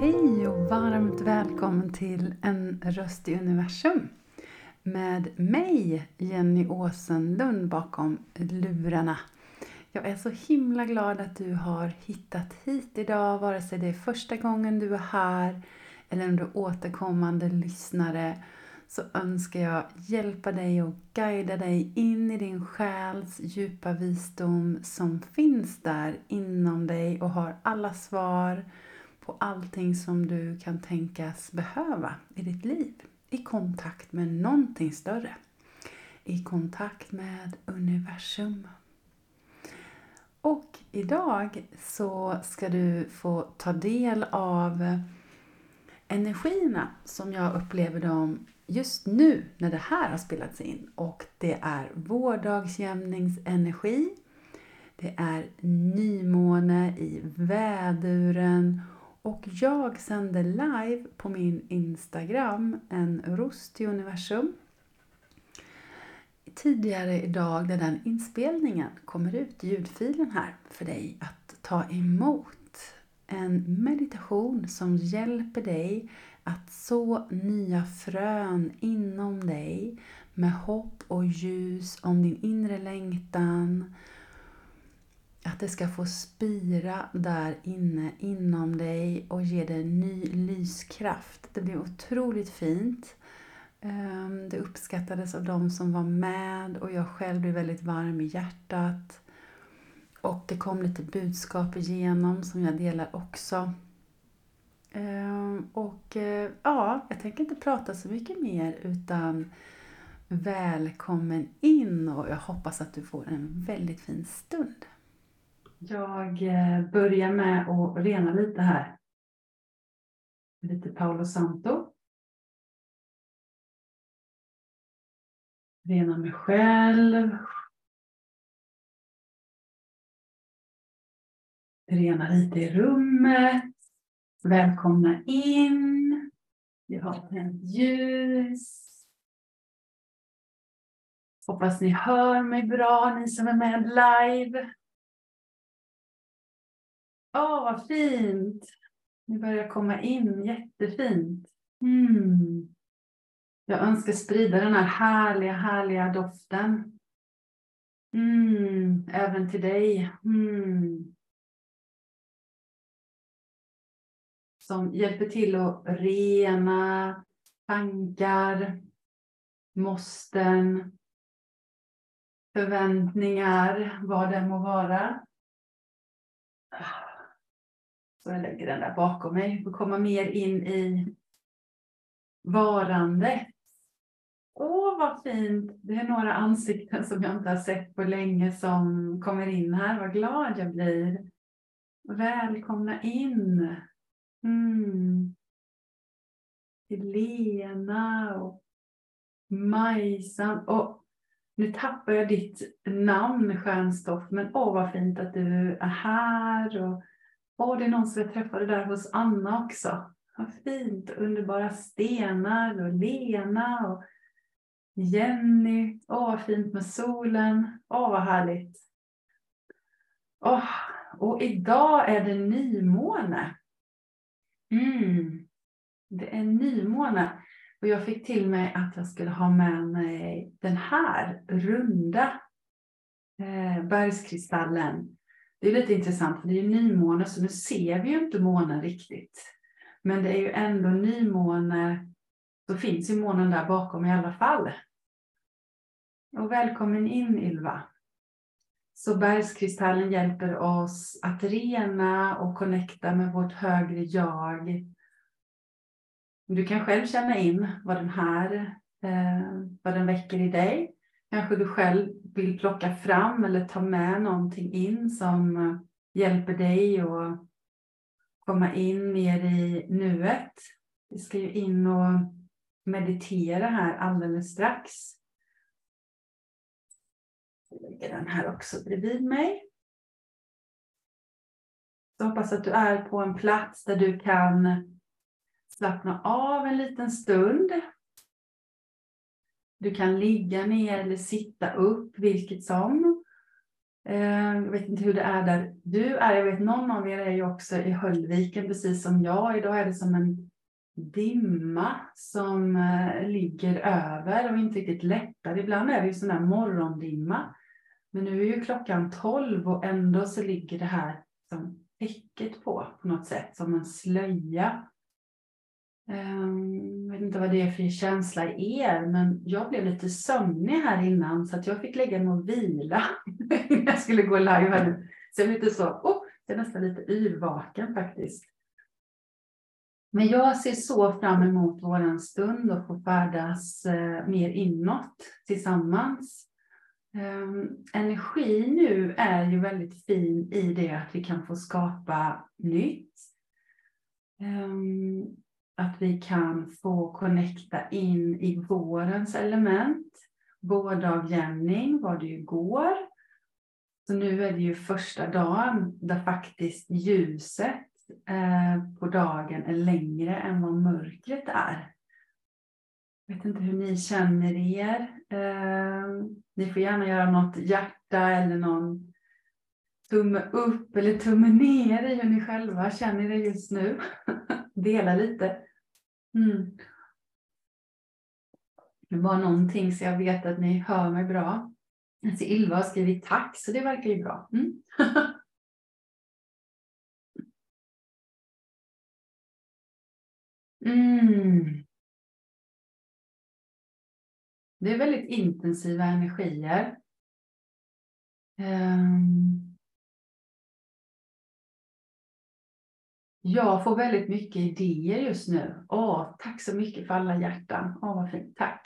Hej och varmt välkommen till En röst i universum med mig, Jenny Åsenlund, bakom lurarna. Jag är så himla glad att du har hittat hit idag, vare sig det är första gången du är här eller om du är återkommande lyssnare så önskar jag hjälpa dig och guida dig in i din själs djupa visdom som finns där inom dig och har alla svar på allting som du kan tänkas behöva i ditt liv. I kontakt med någonting större. I kontakt med universum. Och idag så ska du få ta del av energierna som jag upplever dem just nu när det här har spelats in. Och det är vårdagsjämningsenergi. Det är nymåne i väduren och jag sänder live på min Instagram, en rost i universum. Tidigare idag när den inspelningen kommer ut, ljudfilen här, för dig att ta emot. En meditation som hjälper dig att så nya frön inom dig med hopp och ljus om din inre längtan, att det ska få spira där inne inom dig och ge dig ny lyskraft. Det blev otroligt fint. Ehm, det uppskattades av de som var med och jag själv blev väldigt varm i hjärtat. Och det kom lite budskap igenom som jag delar också. Ehm, och eh, ja, jag tänker inte prata så mycket mer utan välkommen in och jag hoppas att du får en väldigt fin stund. Jag eh, börjar med att rena lite här. Lite Paolo Santo. Rena mig själv. Rena lite i rummet. Välkomna in. Vi har tänt ljus. Hoppas ni hör mig bra, ni som är med live. Åh, oh, vad fint! Ni börjar komma in, jättefint. Mm. Jag önskar sprida den här härliga, härliga doften. Mm. Även till dig. Mm. Som hjälper till att rena tankar, måsten, förväntningar, vad det må vara. Så jag lägger den där bakom mig och komma mer in i varande. Åh, vad fint! Det är några ansikten som jag inte har sett på länge som kommer in här. Vad glad jag blir. Välkomna in. Mm. Helena och Majsan. Och nu tappar jag ditt namn, Stjärnstoff, men åh vad fint att du är här. Och Åh, det är någon som jag träffade där hos Anna också. Vad fint, underbara stenar och Lena och Jenny. Åh, vad fint med solen. Åh, vad härligt. Åh, och idag är det nymåne. Mm, det är nymåne. Och jag fick till mig att jag skulle ha med mig den här runda eh, bergskristallen det är lite intressant för det är ju nymåne så nu ser vi ju inte månen riktigt. Men det är ju ändå nymåne, så finns ju månen där bakom i alla fall. Och välkommen in Ylva. Så bergskristallen hjälper oss att rena och connecta med vårt högre jag. Du kan själv känna in vad den här eh, vad den väcker i dig. Kanske du själv vill plocka fram eller ta med någonting in som eh, hjälper dig att komma in mer i nuet. Vi ska ju in och meditera här alldeles strax. Jag lägger den här också bredvid mig. Så hoppas att du är på en plats där du kan slappna av en liten stund du kan ligga ner eller sitta upp, vilket som. Eh, jag vet inte hur det är där du är. Jag vet någon av er är ju också i Höllviken precis som jag. Idag är det som en dimma som eh, ligger över och inte riktigt lättar. Ibland är det ju sån där morgondimma. Men nu är ju klockan 12 och ändå så ligger det här som täcket på på något sätt som en slöja. Ehm, jag vet inte vad det är för känsla i er, men jag blev lite sömnig här innan så att jag fick lägga mig och vila innan jag skulle gå live här nu. Så jag är lite så, oh, jag är nästan lite yrvaken faktiskt. Men jag ser så fram emot våran stund och få färdas eh, mer inåt tillsammans. Um, energi nu är ju väldigt fin i det att vi kan få skapa nytt. Ehm, att vi kan få connecta in i vårens element. Vårdagjämning var det ju går. Så nu är det ju första dagen där faktiskt ljuset eh, på dagen är längre än vad mörkret är. Jag vet inte hur ni känner er. Eh, ni får gärna göra något hjärta eller någon tumme upp eller tumme ner i hur ni själva känner er just nu. Dela lite. Mm. Det var någonting så jag vet att ni hör mig bra. Alltså Ylva har skrivit tack, så det verkar ju bra. Mm. mm. Det är väldigt intensiva energier. Um. Jag får väldigt mycket idéer just nu. Åh, tack så mycket för alla hjärtan. Åh, vad fint. Tack.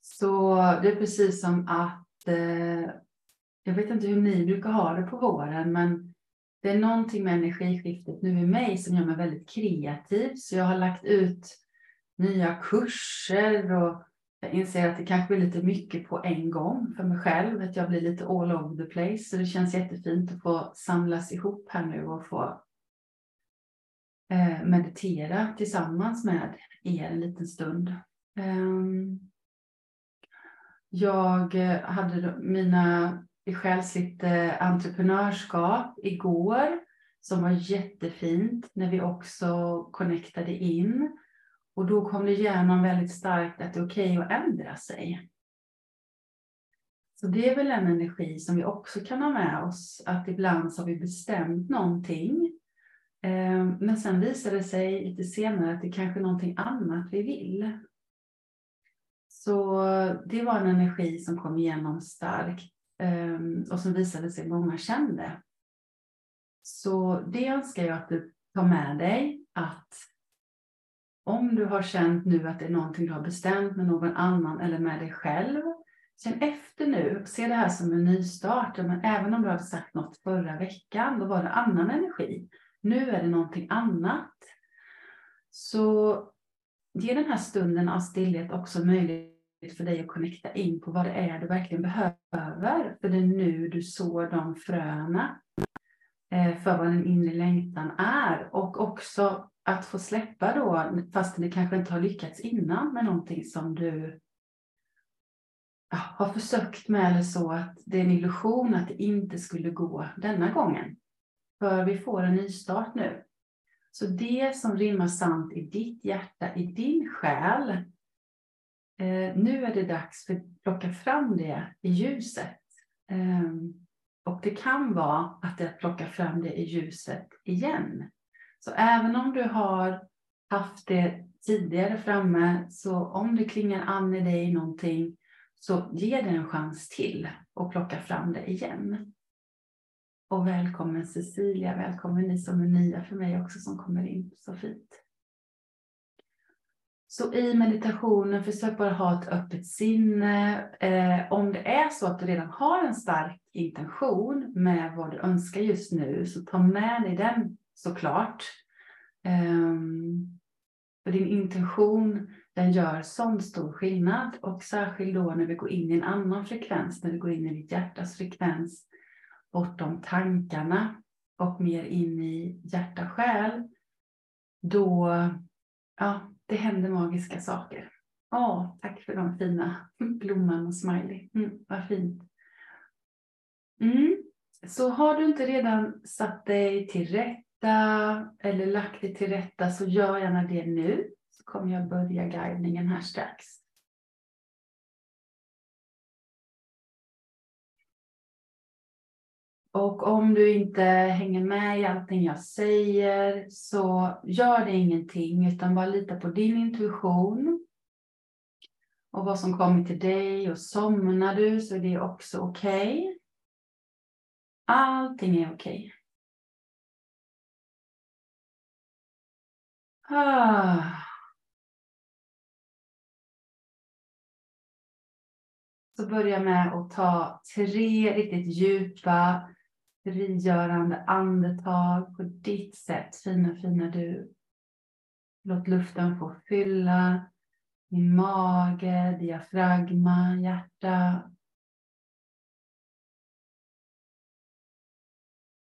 Så det är precis som att, eh, jag vet inte hur ni brukar ha det på våren, men det är någonting med energiskiftet nu i mig som gör mig väldigt kreativ. Så jag har lagt ut nya kurser och jag inser att det kanske blir lite mycket på en gång för mig själv, att jag blir lite all over the place. Så det känns jättefint att få samlas ihop här nu och få Eh, meditera tillsammans med er en liten stund. Ehm, jag eh, hade mina i själsligt eh, entreprenörskap igår som var jättefint när vi också connectade in. Och då kom det igenom väldigt starkt att det är okej okay att ändra sig. Så det är väl en energi som vi också kan ha med oss, att ibland så har vi bestämt någonting. Eh, men sen visar det sig lite senare att det kanske är någonting annat vi vill. Så det var en energi som kom igenom starkt eh, och som visade sig många kände. Så det önskar jag att du tar med dig att om du har känt nu att det är någonting du har bestämt med någon annan eller med dig själv, känn efter nu, se det här som en nystart. Men även om du hade sagt något förra veckan, då var det annan energi. Nu är det någonting annat. Så ge den här stunden av stillhet också möjlighet för dig att connecta in på vad det är du verkligen behöver. För det är nu du sår de fröna eh, för vad den inre längtan är. Och också att få släppa då, fast det kanske inte har lyckats innan med någonting som du har försökt med eller så, att det är en illusion att det inte skulle gå denna gången. För vi får en nystart nu. Så det som rimmar sant i ditt hjärta, i din själ, eh, nu är det dags för att plocka fram det i ljuset. Eh, och det kan vara att det är att plocka fram det i ljuset igen. Så även om du har haft det tidigare framme, så om det klingar an i dig någonting, så ge det en chans till och plocka fram det igen. Och välkommen Cecilia, välkommen ni som är nya för mig också som kommer in. Så fint. Så i meditationen, försök bara ha ett öppet sinne. Eh, om det är så att du redan har en stark intention med vad du önskar just nu, så ta med dig den såklart. Eh, för din intention, den gör sån stor skillnad och särskilt då när vi går in i en annan frekvens, när vi går in i ditt hjärtas frekvens, bortom tankarna och mer in i hjärta själ, då ja, det händer magiska saker. Åh, tack för de fina blomman och smiley. Mm, vad fint. Mm. Så har du inte redan satt dig till rätta eller lagt dig till rätta så gör gärna det nu. Så kommer jag börja guidningen här strax. Och om du inte hänger med i allting jag säger så gör det ingenting utan bara lita på din intuition. Och vad som kommer till dig och somnar du så är det också okej. Okay. Allting är okej. Okay. Ah. Så börja med att ta tre riktigt djupa frigörande andetag på ditt sätt, fina, fina du. Låt luften få fylla din mage, diafragma, hjärta.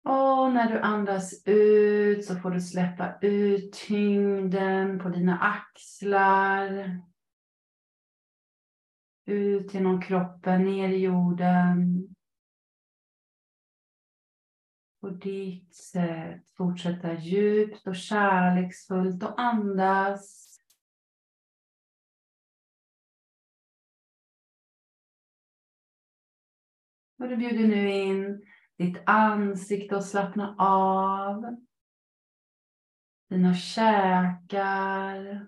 Och när du andas ut så får du släppa ut tyngden på dina axlar. Ut genom kroppen, ner i jorden på ditt sätt. Fortsätta djupt och kärleksfullt och andas. Och du bjuder nu in ditt ansikte att slappna av. Dina käkar.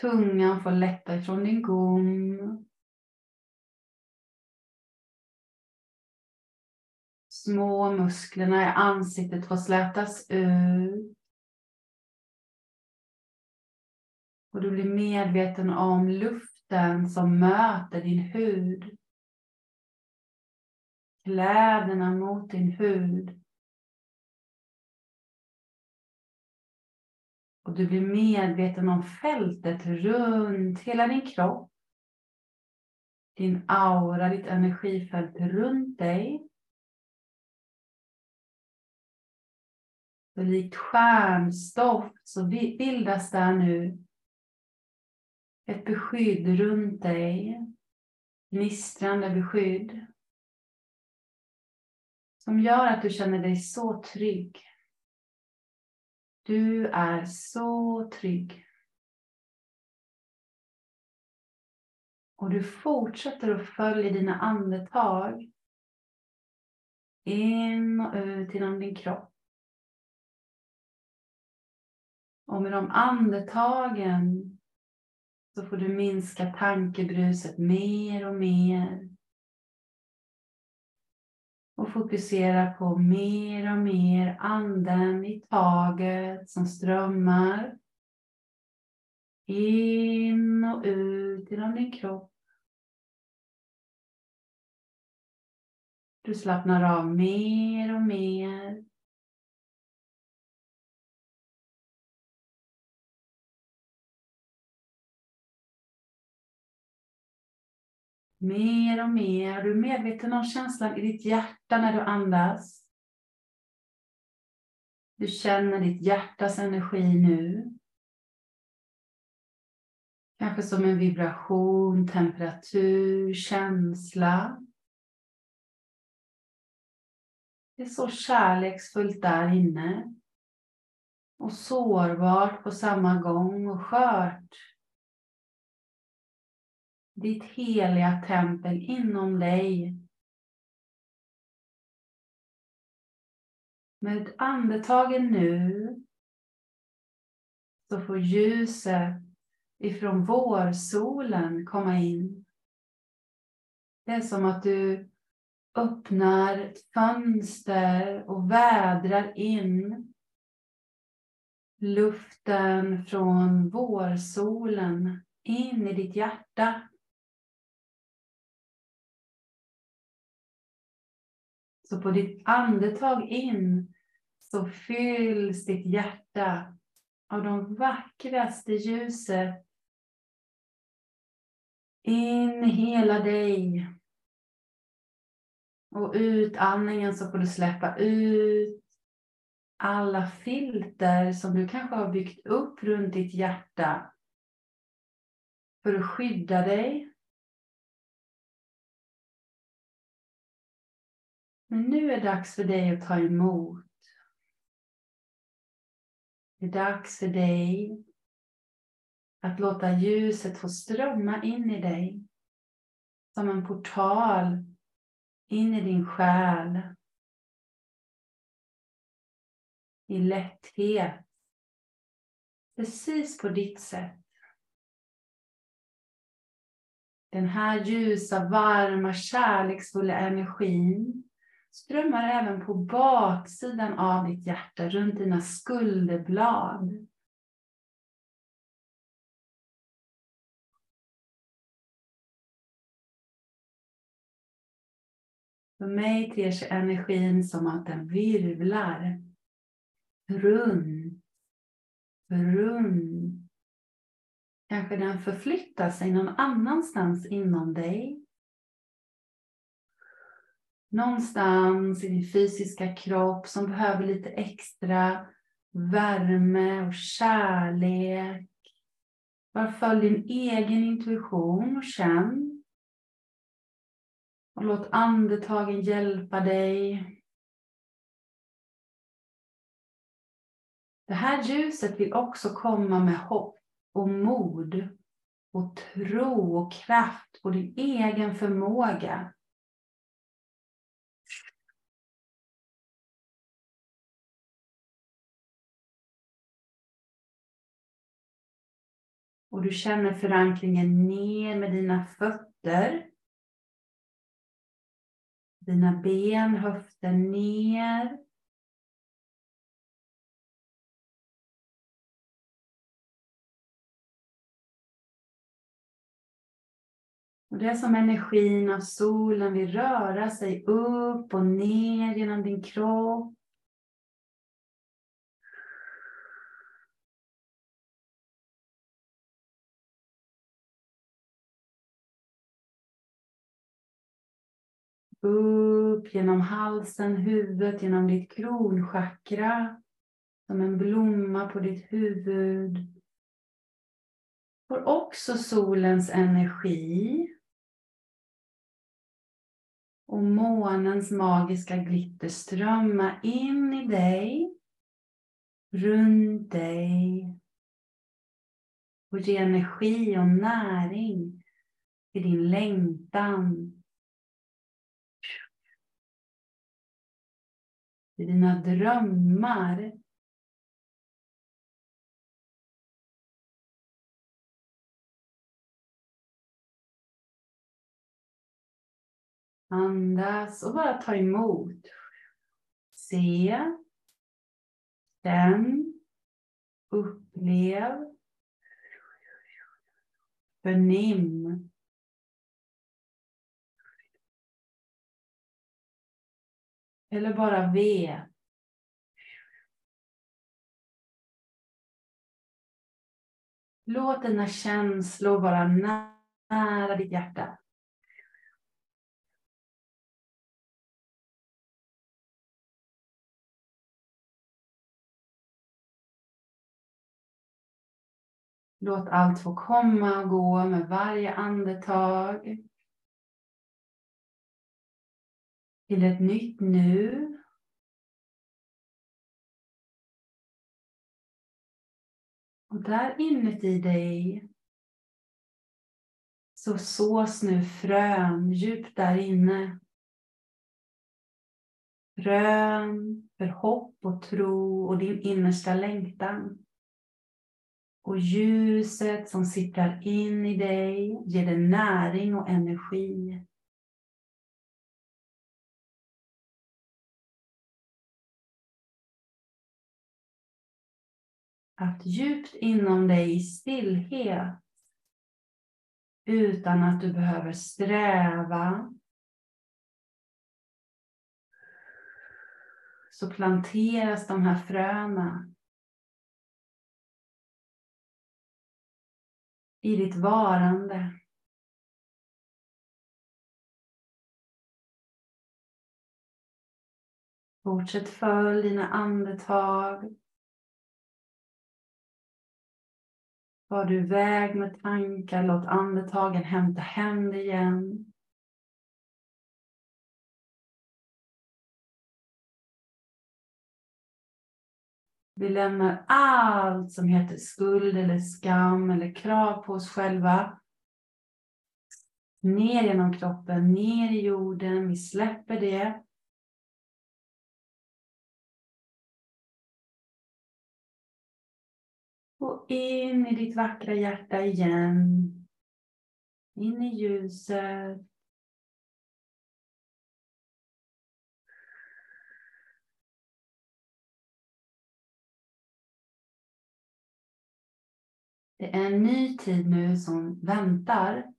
Tungan får lätta ifrån din gom. Små musklerna i ansiktet får slätas ut. Och du blir medveten om luften som möter din hud. Kläderna mot din hud. Och du blir medveten om fältet runt hela din kropp. Din aura, ditt energifält runt dig. Så likt stjärnstoft så bildas där nu ett beskydd runt dig. Gnistrande beskydd. Som gör att du känner dig så trygg. Du är så trygg. Och du fortsätter att följa dina andetag. In och ut genom din kropp. Och med de andetagen så får du minska tankebruset mer och mer. Och fokusera på mer och mer anden i taget som strömmar in och ut genom din kropp. Du slappnar av mer och mer. Mer och mer. Du är medveten om känslan i ditt hjärta när du andas. Du känner ditt hjärtas energi nu. Kanske som en vibration, temperatur, känsla. Det är så kärleksfullt där inne. Och sårbart på samma gång och skört ditt heliga tempel inom dig. Med andetagen nu så får ljuset ifrån vårsolen komma in. Det är som att du öppnar ett fönster och vädrar in luften från vårsolen in i ditt hjärta. Så på ditt andetag in så fylls ditt hjärta av de vackraste ljuset in hela dig. Och utandningen så får du släppa ut alla filter som du kanske har byggt upp runt ditt hjärta för att skydda dig Men nu är det dags för dig att ta emot. Det är dags för dig att låta ljuset få strömma in i dig som en portal in i din själ. I lätthet. Precis på ditt sätt. Den här ljusa, varma, kärleksfulla energin strömmar även på baksidan av ditt hjärta, runt dina skulderblad. För mig ter sig energin som att den virvlar runt, runt. Kanske den förflyttar sig någon annanstans inom dig. Någonstans i din fysiska kropp som behöver lite extra värme och kärlek. Bara följ din egen intuition och känn och låt andetagen hjälpa dig. Det här ljuset vill också komma med hopp och mod och tro och kraft på din egen förmåga. Och du känner förankringen ner med dina fötter. Dina ben, höften ner. Och det är som energin av solen vill röra sig upp och ner genom din kropp. Upp genom halsen, huvudet, genom ditt kronchakra. Som en blomma på ditt huvud. Får också solens energi. Och månens magiska glitter strömma in i dig. Runt dig. Och ge energi och näring till din längtan i dina drömmar. Andas och bara ta emot. Se. Känn. Upplev. Förnim. Eller bara V. Låt dina känslor vara nära ditt hjärta. Låt allt få komma och gå med varje andetag. Till ett nytt nu. Och där inuti dig så sås nu frön djupt där inne. Frön för hopp och tro och din innersta längtan. Och ljuset som sipprar in i dig ger dig näring och energi. Att djupt inom dig i stillhet utan att du behöver sträva så planteras de här fröna i ditt varande. Fortsätt följ dina andetag. Var du iväg med tankar, låt andetagen hämta hem dig igen. Vi lämnar allt som heter skuld eller skam eller krav på oss själva ner genom kroppen, ner i jorden. Vi släpper det. Och in i ditt vackra hjärta igen. In i ljuset. Det är en ny tid nu som väntar.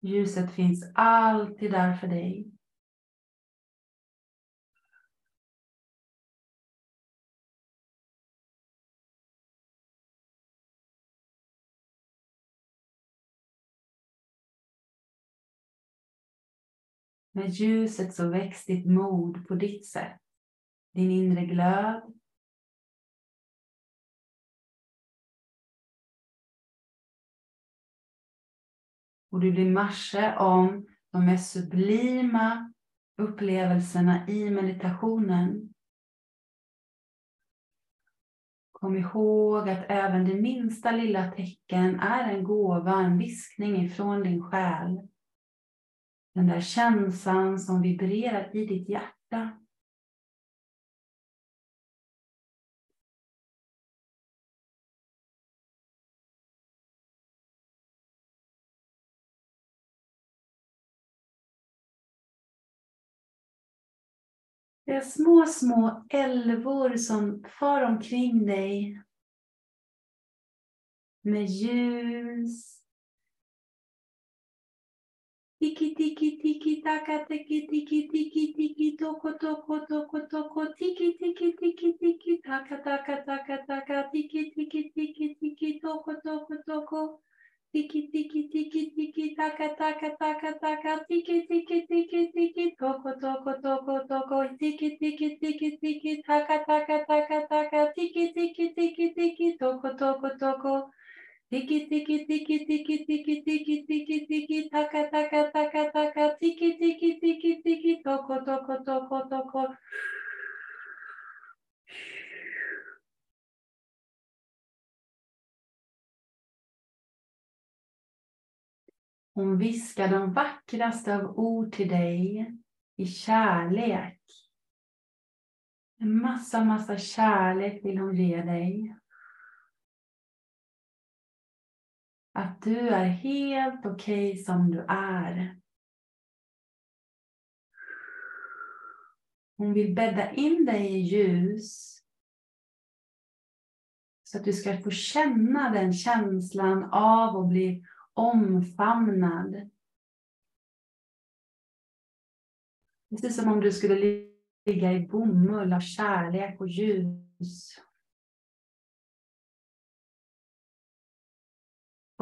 Ljuset finns alltid där för dig. Med ljuset så väcks ditt mod på ditt sätt. Din inre glöd. Och du blir marse om de mest sublima upplevelserna i meditationen. Kom ihåg att även det minsta lilla tecken är en gåva, en viskning ifrån din själ. Den där känslan som vibrerar i ditt hjärta. Det är små, små älvor som far omkring dig med ljus, Tiki tiki tiki taka tiki tiki tiki tiki toko toko toko toko tiki tiki tiki tiki taka taka taka taka tiki tiki tiki tiki toko toko toko tiki tiki tiki tiki taka taka taka taka tiki tiki tiki tiki toko toko toko toko tiki tiki tiki tiki taka taka taka taka tiki tiki tiki tiki toko toko toko Tiki tiki tiki tiki tiki tiki tiki tiki taka taka taka taka tiki tiki tiki tiki toko toko toko toko. Hon viskar de vackraste av ord till dig i kärlek. En massa, massa kärlek vill hon ge dig. Att du är helt okej okay som du är. Hon vill bädda in dig i ljus. Så att du ska få känna den känslan av att bli omfamnad. Precis som om du skulle ligga i bomull av kärlek och ljus.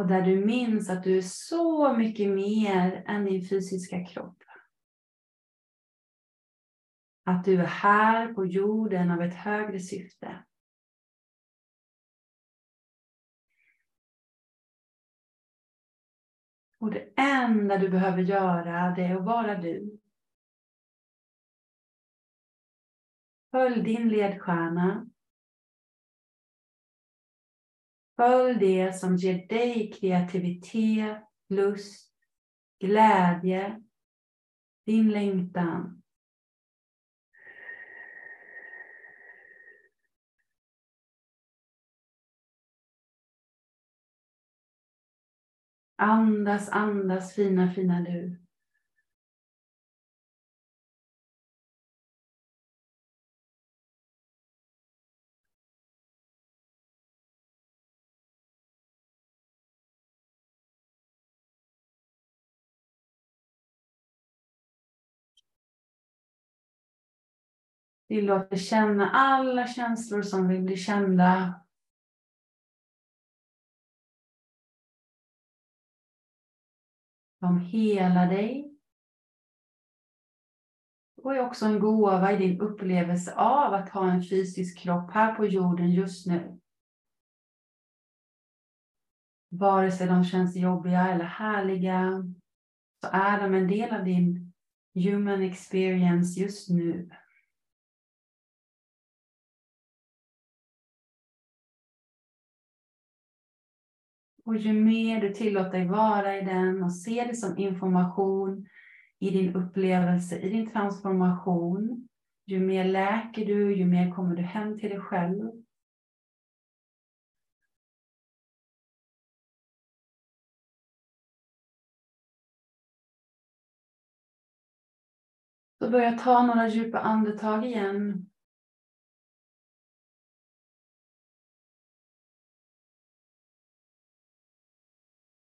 Och där du minns att du är så mycket mer än din fysiska kropp. Att du är här på jorden av ett högre syfte. Och det enda du behöver göra det är att vara du. Följ din ledstjärna Följ det som ger dig kreativitet, lust, glädje, din längtan. Andas, andas fina, fina du. Vi låter känna alla känslor som vill bli kända. De helar dig. Och är också en gåva i din upplevelse av att ha en fysisk kropp här på jorden just nu. Vare sig de känns jobbiga eller härliga så är de en del av din human experience just nu. Och ju mer du tillåter dig vara i den och ser det som information i din upplevelse, i din transformation, ju mer läker du, ju mer kommer du hem till dig själv. Så börja ta några djupa andetag igen.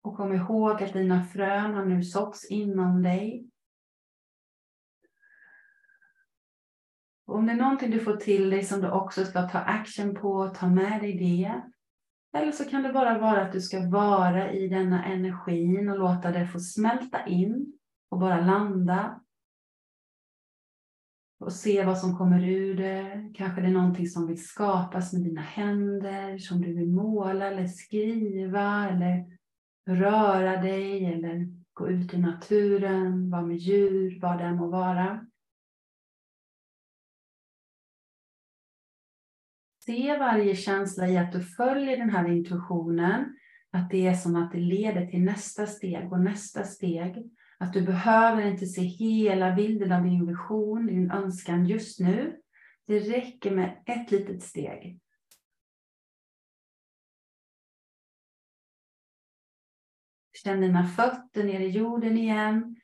Och kom ihåg att dina frön har nu såtts inom dig. Och om det är någonting du får till dig som du också ska ta action på, ta med dig det. Eller så kan det bara vara att du ska vara i denna energin och låta det få smälta in och bara landa. Och se vad som kommer ur det. Kanske det är någonting som vill skapas med dina händer, som du vill måla eller skriva eller röra dig eller gå ut i naturen, vara med djur, vad det än må vara. Se varje känsla i att du följer den här intuitionen, att det är som att det leder till nästa steg och nästa steg. Att du behöver inte se hela bilden av din vision, din önskan just nu. Det räcker med ett litet steg. Känn dina fötter ner i jorden igen.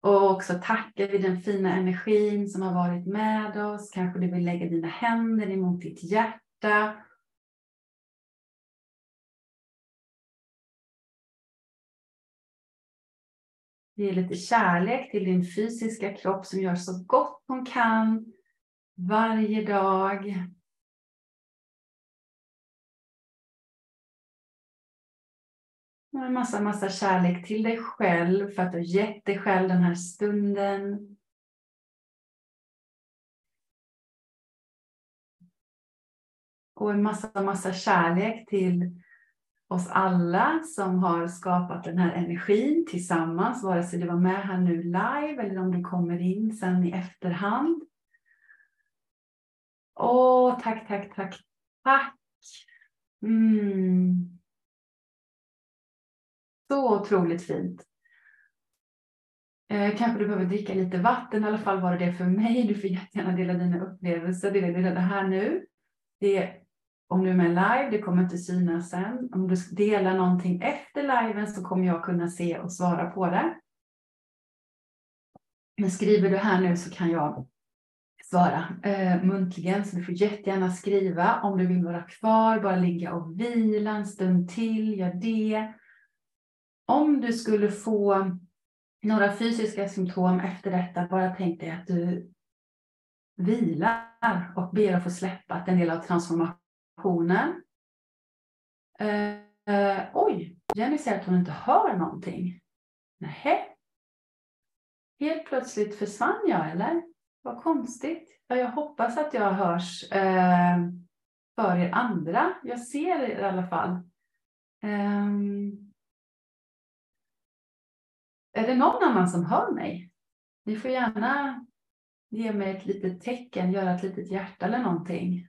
Och också tacka vid den fina energin som har varit med oss. Kanske du vill lägga dina händer emot ditt hjärta. Ge lite kärlek till din fysiska kropp som gör så gott hon kan varje dag. En massa, massa kärlek till dig själv för att du har gett dig själv den här stunden. Och en massa, massa kärlek till oss alla som har skapat den här energin tillsammans, vare sig du var med här nu live eller om du kommer in sen i efterhand. Åh, tack, tack, tack, tack. Mm. Så otroligt fint. Eh, kanske du behöver dricka lite vatten, i alla fall var det det för mig. Du får jättegärna dela dina upplevelser. Det är det här nu. Det om du är med live, det kommer inte synas sen. Om du delar någonting efter liven så kommer jag kunna se och svara på det. Men skriver du här nu så kan jag svara eh, muntligen, så du får jättegärna skriva. Om du vill vara kvar, bara ligga och vila en stund till, gör det om du skulle få några fysiska symptom efter detta, bara tänk dig att du vilar och ber att få släppa att en del av transformationen. Eh, eh, oj, Jenny säger att hon inte hör någonting. Nähä. Helt plötsligt försvann jag, eller? Vad konstigt. Ja, jag hoppas att jag hörs eh, för er andra. Jag ser er i alla fall. Um, är det någon annan som hör mig? Ni får gärna ge mig ett litet tecken, göra ett litet hjärta eller någonting.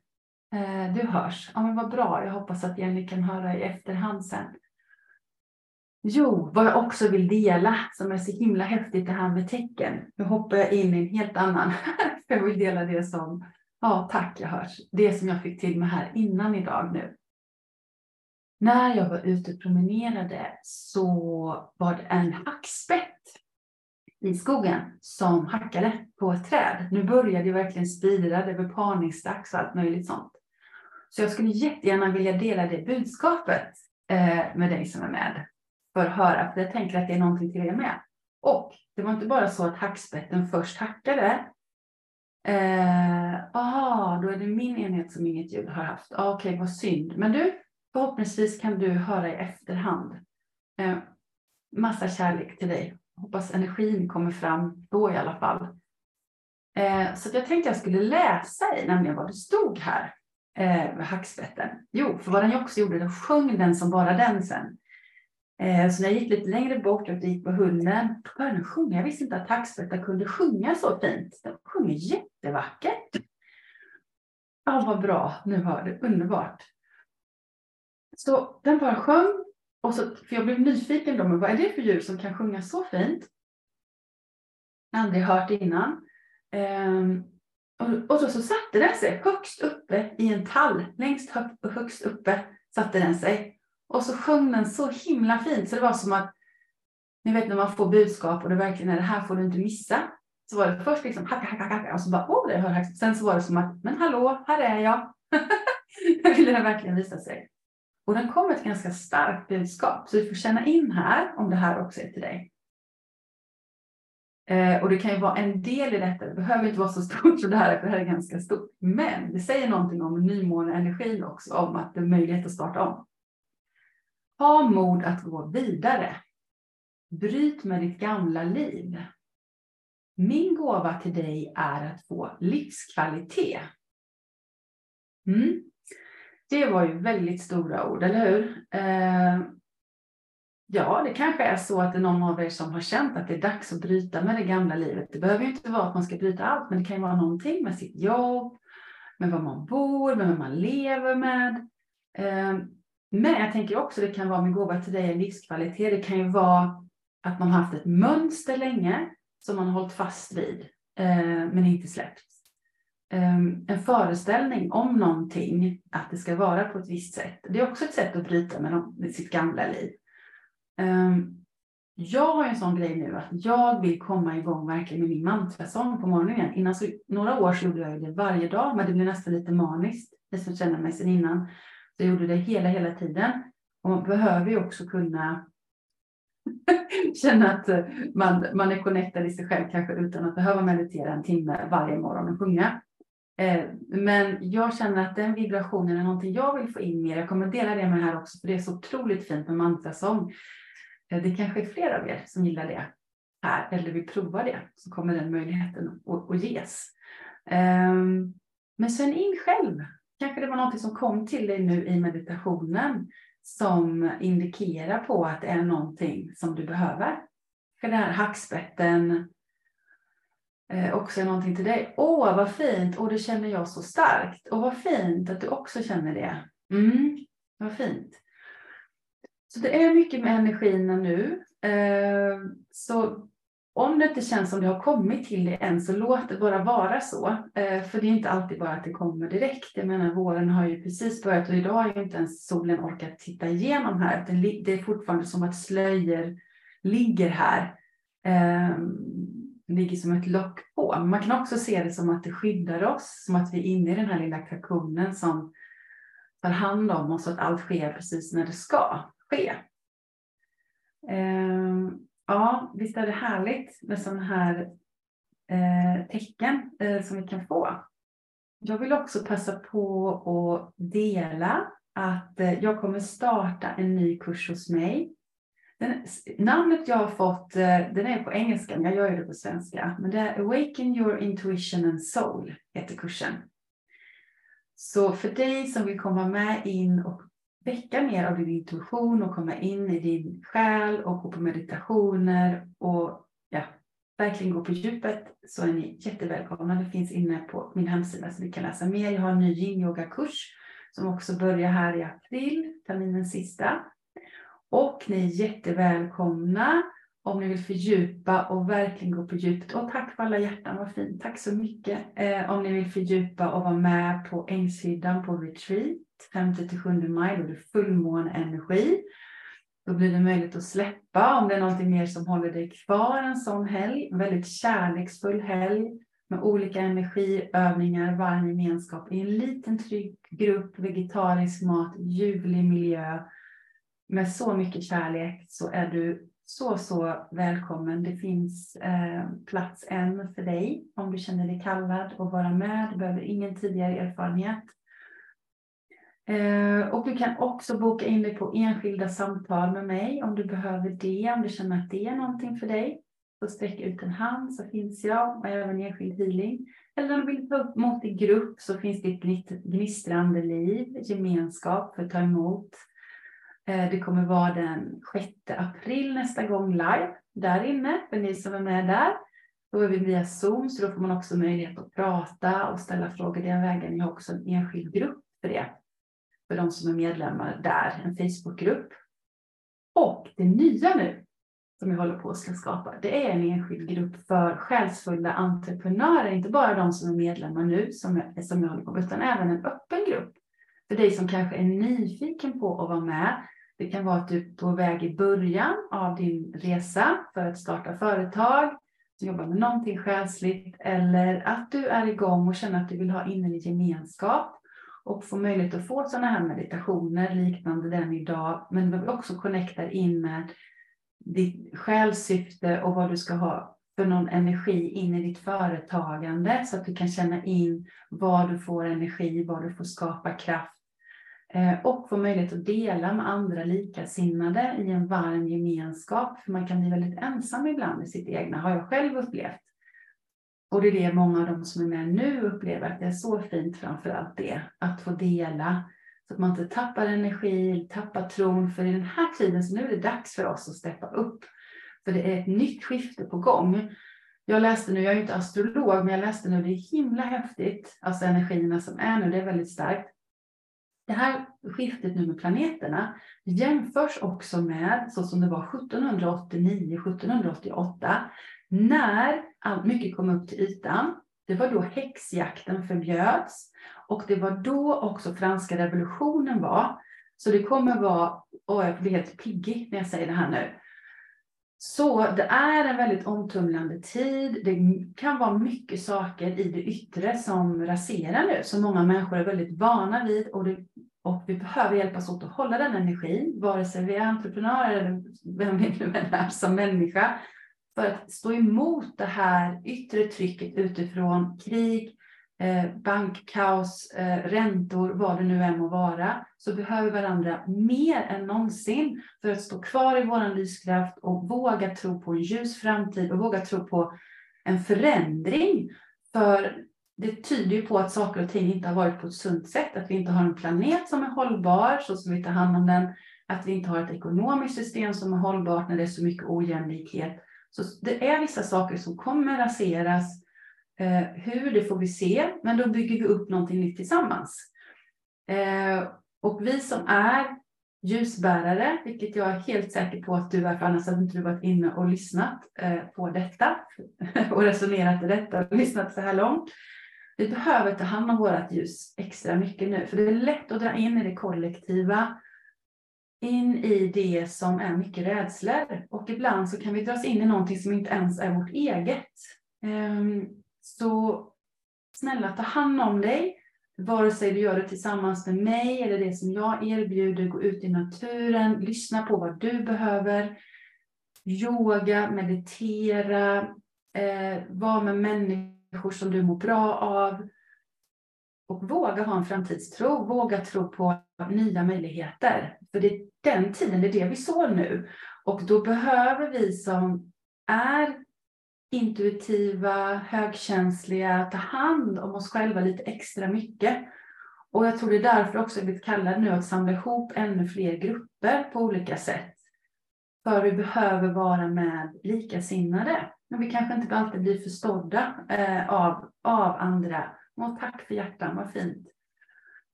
Eh, du hörs. Ja, men vad bra. Jag hoppas att Jenny kan höra i efterhand sen. Jo, vad jag också vill dela som är så himla häftigt det här med tecken. Nu hoppar jag in i en helt annan. jag vill dela det som, ja tack jag hörs. Det som jag fick till mig här innan idag nu. När jag var ute och promenerade så var det en hackspett i skogen som hackade på ett träd. Nu började det verkligen spira, det var parningsdags och allt möjligt sånt. Så jag skulle jättegärna vilja dela det budskapet eh, med dig som är med för att höra, för jag tänker att det är någonting till er med. Och det var inte bara så att hackspetten först hackade. Eh, aha, då är det min enhet som inget ljud har haft. Ah, Okej, okay, vad synd. Men du, Förhoppningsvis kan du höra i efterhand. Eh, massa kärlek till dig. Hoppas energin kommer fram då i alla fall. Eh, så jag tänkte jag skulle läsa i nämligen vad det stod här eh, hackspetten. Jo, för vad den också gjorde, den sjöng den som bara den sen. Eh, så när jag gick lite längre bort och gick på hunden, då började den sjunga. Jag visste inte att hackspettar kunde sjunga så fint. De sjunger jättevackert. Ja, vad bra. Nu var det underbart. Så den bara sjöng. Och så, för jag blev nyfiken då, men vad är det för djur som kan sjunga så fint? Aldrig hört innan. Um, och, och så, så satte den sig högst uppe i en tall. Längst högt, högst uppe satte den sig. Och så sjöng den så himla fint så det var som att, ni vet när man får budskap och det verkligen är det här får du inte missa. Så var det först liksom hacka, hacka, hacka och så bara åh, det hör högst. Sen så var det som att, men hallå, här är jag. jag ville den verkligen visa sig. Och den kommer ett ganska starkt budskap. Så du får känna in här om det här också är till dig. Eh, och det kan ju vara en del i detta. Det behöver inte vara så stort som det här, för det här är ganska stort. Men det säger någonting om nymåneenergin också, om att det är möjlighet att starta om. Ha mod att gå vidare. Bryt med ditt gamla liv. Min gåva till dig är att få livskvalitet. Mm. Det var ju väldigt stora ord, eller hur? Eh, ja, det kanske är så att det är någon av er som har känt att det är dags att bryta med det gamla livet. Det behöver ju inte vara att man ska bryta allt, men det kan ju vara någonting med sitt jobb, med var man bor, med vem man lever med. Eh, men jag tänker också det kan vara min gåva till dig en livskvalitet. Det kan ju vara att man har haft ett mönster länge som man har hållit fast vid, eh, men inte släppt. Ehm, en föreställning om någonting, att det ska vara på ett visst sätt. Det är också ett sätt att bryta med, sitt gamla liv. Ehm, jag har en sån grej nu att jag vill komma igång verkligen med min mantrasång på morgonen. Innan så, några år så gjorde jag det varje dag, men det blev nästan lite maniskt. Ni som känner mig sedan innan. Så jag gjorde det hela, hela tiden. Och man behöver ju också kunna känna att eh, man, man är connectad i sig själv, kanske utan att behöva meditera en timme varje morgon och sjunga. Eh, men jag känner att den vibrationen är någonting jag vill få in mer. Jag kommer dela det med här också, för det är så otroligt fint med mantrasång. Eh, det kanske är fler av er som gillar det här, eller vill prova det, så kommer den möjligheten att ges. Ehm, men känn in själv. Kanske det var någonting som kom till dig nu i meditationen som indikerar på att det är någonting som du behöver. För den här hackspetten, eh, också är någonting till dig. Åh, vad fint! Och det känner jag så starkt. Och vad fint att du också känner det. Mm, vad fint. Så det är mycket med energin nu. Eh, så om det inte känns som det har kommit till dig än, så låt det bara vara så. Eh, för det är inte alltid bara att det kommer direkt. Jag menar, våren har ju precis börjat och idag har ju inte ens solen orkat titta igenom här. Det är fortfarande som att slöjor ligger här. Eh, ligger som ett lock på. Men man kan också se det som att det skyddar oss, som att vi är inne i den här lilla kakunen som tar hand om oss, så att allt sker precis när det ska ske. Eh, ja, visst är det härligt med sådana här eh, tecken eh, som vi kan få. Jag vill också passa på att dela att eh, jag kommer starta en ny kurs hos mig den, namnet jag har fått, eh, den är på engelska, men jag gör ju det på svenska. Men det är Awaken your intuition and soul, heter kursen. Så för dig som vill komma med in och väcka mer av din intuition och komma in i din själ och gå på meditationer och ja, verkligen gå på djupet så är ni jättevälkomna. Det finns inne på min hemsida så ni kan läsa mer. Jag har en ny yin-yoga-kurs som också börjar här i april, terminens sista. Och ni är jättevälkomna om ni vill fördjupa och verkligen gå på djupet. Och tack för alla hjärtan, vad fint. Tack så mycket. Eh, om ni vill fördjupa och vara med på Ängshyddan på retreat 5-7 maj, då är det fullmåneenergi. Då blir det möjligt att släppa om det är någonting mer som håller dig kvar en sån helg. En väldigt kärleksfull helg med olika energiövningar, varm gemenskap i en liten trygg grupp, vegetarisk mat, ljuvlig miljö med så mycket kärlek så är du så, så välkommen. Det finns eh, plats än för dig om du känner dig kallad att vara med. Du behöver ingen tidigare erfarenhet. Eh, och du kan också boka in dig på enskilda samtal med mig om du behöver det, om du känner att det är någonting för dig. Så sträck ut en hand så finns jag och även enskild healing. Eller om du vill ta upp mot i grupp så finns det ett gnistrande liv, gemenskap för att ta emot Eh, det kommer vara den 6 april nästa gång live där inne för ni som är med där. Då är vi via Zoom så då får man också möjlighet att prata och ställa frågor den vägen. vi har också en enskild grupp för det. För de som är medlemmar där, en Facebookgrupp. Och det nya nu som jag håller på att skapa, det är en enskild grupp för själsfulla entreprenörer, inte bara de som är medlemmar nu som jag, som jag håller på utan även en öppen grupp. För dig som kanske är nyfiken på att vara med. Det kan vara att du är på väg i början av din resa för att starta företag, jobba med någonting själsligt eller att du är igång och känner att du vill ha innerlig gemenskap och få möjlighet att få sådana här meditationer liknande den idag, men vi också connectar in med ditt själssyfte och vad du ska ha för någon energi in i ditt företagande så att du kan känna in var du får energi, var du får skapa kraft Eh, och få möjlighet att dela med andra likasinnade i en varm gemenskap. För man kan bli väldigt ensam ibland i sitt egna, har jag själv upplevt. Och det är det många av de som är med nu upplever, att det är så fint framför allt det, att få dela så att man inte tappar energi, tappar tron. För i den här tiden så nu är det dags för oss att steppa upp. För det är ett nytt skifte på gång. Jag läste nu, jag är ju inte astrolog, men jag läste nu, det är himla häftigt. Alltså energierna som är nu, det är väldigt starkt. Det här skiftet nu med planeterna jämförs också med så som det var 1789, 1788, när allt mycket kom upp till ytan. Det var då häxjakten förbjöds. Och det var då också franska revolutionen var. Så det kommer vara, och jag blir helt piggig när jag säger det här nu. Så det är en väldigt omtumlande tid. Det kan vara mycket saker i det yttre som raserar nu, som många människor är väldigt vana vid. Och, det, och vi behöver hjälpas åt att hålla den energin, vare sig vi är entreprenörer eller vem vi nu än är som människa. För att stå emot det här yttre trycket utifrån krig, Eh, bankkaos, eh, räntor, vad det nu än må vara, så behöver varandra mer än någonsin för att stå kvar i vår lyskraft och våga tro på en ljus framtid och våga tro på en förändring. För det tyder ju på att saker och ting inte har varit på ett sunt sätt, att vi inte har en planet som är hållbar så som vi tar hand om den, att vi inte har ett ekonomiskt system som är hållbart när det är så mycket ojämlikhet. Så det är vissa saker som kommer raseras Eh, hur, det får vi se, men då bygger vi upp någonting nytt tillsammans. Eh, och vi som är ljusbärare, vilket jag är helt säker på att du är, för annars hade inte du varit inne och lyssnat eh, på detta och resonerat i detta och lyssnat så här långt. Vi behöver ta hand om vårt ljus extra mycket nu, för det är lätt att dra in i det kollektiva, in i det som är mycket rädslor. Och ibland så kan vi dras in i någonting som inte ens är vårt eget. Ehm, så snälla ta hand om dig, vare sig du gör det tillsammans med mig eller det som jag erbjuder. Gå ut i naturen, lyssna på vad du behöver. Yoga, meditera, eh, vara med människor som du mår bra av. Och våga ha en framtidstro, våga tro på nya möjligheter. För det är den tiden, det är det vi sår nu. Och då behöver vi som är intuitiva, högkänsliga, ta hand om oss själva lite extra mycket. Och jag tror det är därför också jag blivit kallad nu att samla ihop ännu fler grupper på olika sätt. För vi behöver vara med likasinnade. Men vi kanske inte alltid blir förstådda eh, av, av andra. Och tack för hjärtan, vad fint.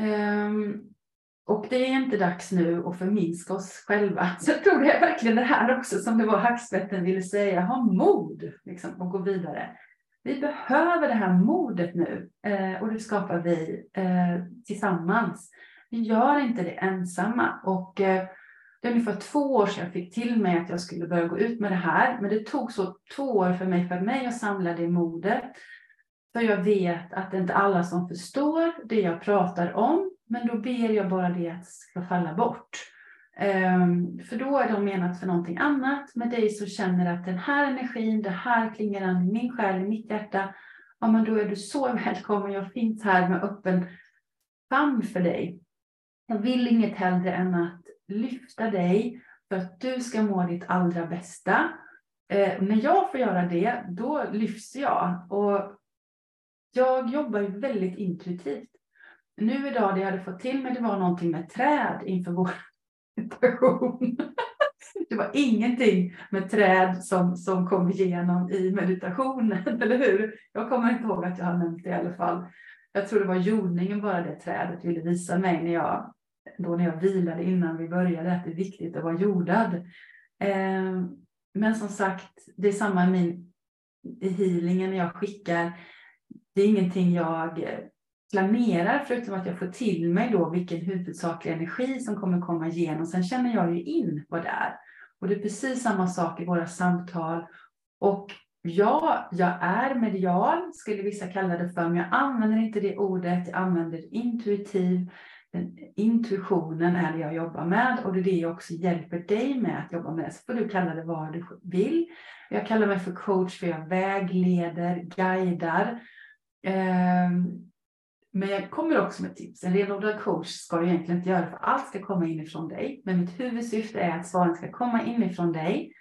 Um, och det är inte dags nu att förminska oss själva. Så jag tror det är verkligen det här också som det var hackspetten ville säga, ha mod liksom, och gå vidare. Vi behöver det här modet nu eh, och det skapar vi eh, tillsammans. Vi gör inte det ensamma och eh, det är ungefär två år sedan jag fick till mig att jag skulle börja gå ut med det här. Men det tog så två år för mig, för mig att samla det modet. För jag vet att det är inte alla som förstår det jag pratar om. Men då ber jag bara det att ska falla bort. Um, för då är de menat för någonting annat. Med dig som känner att den här energin, det här klingar an i min själ, i mitt hjärta. Ja, men då är du så välkommen. Jag finns här med öppen famn för dig. Jag vill inget hellre än att lyfta dig för att du ska må ditt allra bästa. Eh, när jag får göra det, då lyfts jag. Och jag jobbar ju väldigt intuitivt. Nu idag, det jag hade fått till mig, det var någonting med träd inför vår, meditation. Det var ingenting med träd som, som kom igenom i meditationen, eller hur? Jag kommer inte ihåg att jag har nämnt det i alla fall. Jag tror det var jordningen bara det trädet ville visa mig när jag, då när jag vilade innan vi började, att det är viktigt att vara jordad. Eh, men som sagt, det är samma i min i healingen när jag skickar. Det är ingenting jag planerar förutom att jag får till mig då vilken huvudsaklig energi som kommer komma igenom. Sen känner jag ju in vad det är. Och det är precis samma sak i våra samtal. Och ja, jag är medial, skulle vissa kalla det för, men jag använder inte det ordet. Jag använder intuitiv. Den, intuitionen är det jag jobbar med och det är det jag också hjälper dig med att jobba med. Så får du kalla det vad du vill. Jag kallar mig för coach för jag vägleder, guidar. Um, men jag kommer också med tips. En renodlad coach ska du egentligen inte göra för allt ska komma inifrån dig. Men mitt huvudsyfte är att svaren ska komma inifrån dig.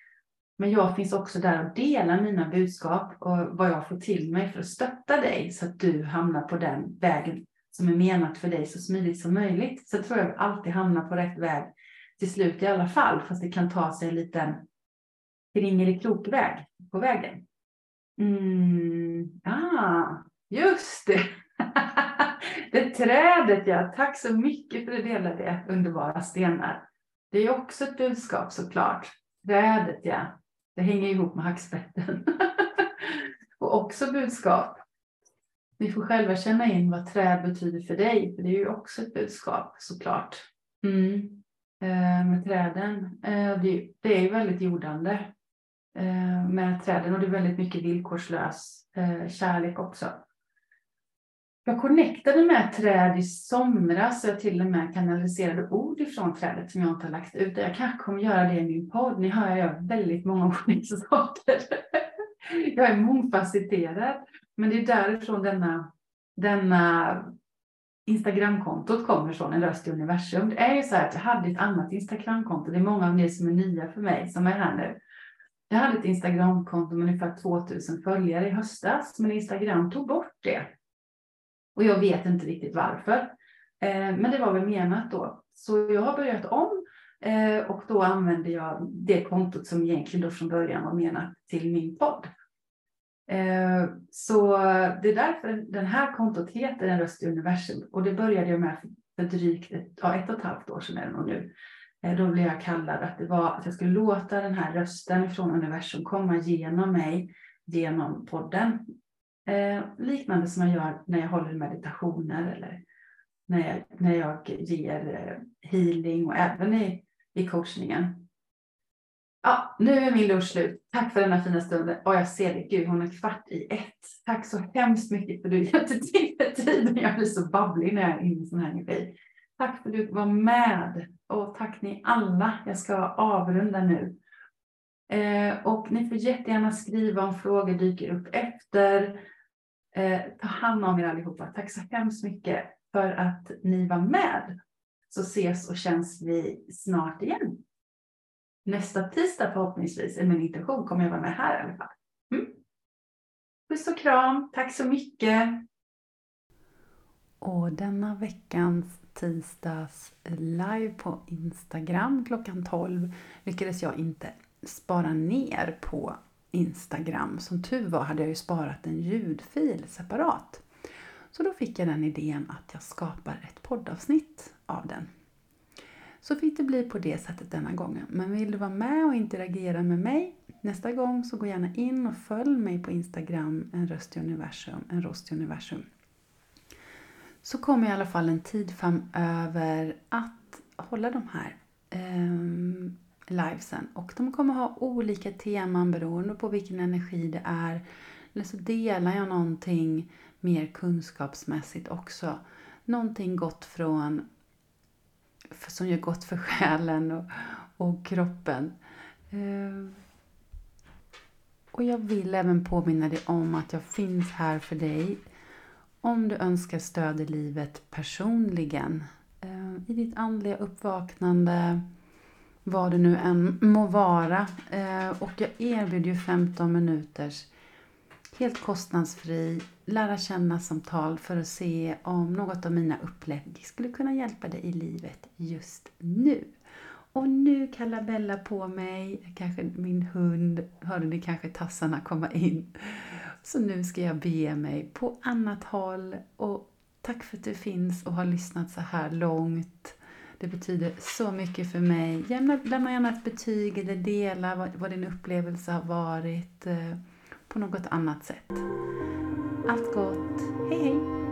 Men jag finns också där och delar mina budskap och vad jag får till mig för att stötta dig så att du hamnar på den vägen som är menat för dig så smidigt som möjligt. Så tror jag att alltid hamnar på rätt väg till slut i alla fall, fast det kan ta sig en liten kringelikrokväg på vägen. Mm, ah, just det. det trädet ja, tack så mycket för att du delade underbara stenar. Det är också ett budskap såklart. Trädet ja, det hänger ihop med hackspetten. och också budskap. Ni får själva känna in vad träd betyder för dig, för det är ju också ett budskap såklart. Mm. Eh, med träden. Eh, det, det, är ju väldigt jordande eh, med träden och det är väldigt mycket villkorslös eh, kärlek också. Jag connectade med träd i somras och jag till och med kanaliserade ord ifrån trädet som jag inte har lagt ut. Jag kanske kommer göra det i min podd. Ni hör, jag gör väldigt många olika saker. Jag är mångfacetterad. Men det är därifrån denna, denna Instagramkontot kommer från, en röst i universum. Det är ju så här att jag hade ett annat Instagramkonto. Det är många av er som är nya för mig som är här nu. Jag hade ett Instagramkonto med ungefär 2000 följare i höstas, men Instagram tog bort det. Och jag vet inte riktigt varför. Eh, men det var väl menat då. Så jag har börjat om eh, och då använder jag det kontot som egentligen då från början var menat till min podd. Eh, så det är därför den här kontot heter En röst i universum och det började jag med för drygt ett, ja, ett och ett halvt år sedan är det nog nu. Då blev jag kallad att det var att jag skulle låta den här rösten från universum komma genom mig, genom podden. Eh, liknande som jag gör när jag håller meditationer eller när jag, när jag ger eh, healing och även i, i coachningen. Ja, nu är min lunch slut. Tack för denna fina stund. Och jag ser det, gud hon är kvart i ett. Tack så hemskt mycket för att du hjälpte till med tiden. Jag blir så babblig när jag är inne i sån här energi. Tack för att du var med. Och tack ni alla. Jag ska avrunda nu. Eh, och ni får jättegärna skriva om frågor dyker upp efter. Eh, ta hand om er allihopa. Tack så hemskt mycket för att ni var med. Så ses och känns vi snart igen. Nästa tisdag förhoppningsvis, eh, är min intention, kommer jag vara med här i alla fall. Mm. Puss och kram. Tack så mycket. Och denna veckans tisdags live på Instagram klockan 12 lyckades jag inte spara ner på Instagram. Som tur var hade jag ju sparat en ljudfil separat. Så då fick jag den idén att jag skapar ett poddavsnitt av den. Så fick det bli på det sättet denna gången. Men vill du vara med och interagera med mig nästa gång så gå gärna in och följ mig på Instagram, en röst i universum, en röst i universum. Så kommer i alla fall en tid framöver att hålla de här ehm, livesen. Och de kommer ha olika teman beroende på vilken energi det är. Eller så delar jag någonting mer kunskapsmässigt också. Någonting gott från som gör gott för själen och, och kroppen. Eh, och jag vill även påminna dig om att jag finns här för dig om du önskar stöd i livet personligen. Eh, I ditt andliga uppvaknande, vad det nu än må vara. Eh, och jag erbjuder ju 15 minuters helt kostnadsfri lära känna-samtal för att se om något av mina upplägg skulle kunna hjälpa dig i livet just nu. Och nu kallar Bella på mig, kanske min hund, hörde ni kanske tassarna komma in. Så nu ska jag bege mig på annat håll och tack för att du finns och har lyssnat så här långt. Det betyder så mycket för mig. Lämna, lämna gärna ett betyg eller dela vad, vad din upplevelse har varit eh, på något annat sätt. Allt gott. Hej hej!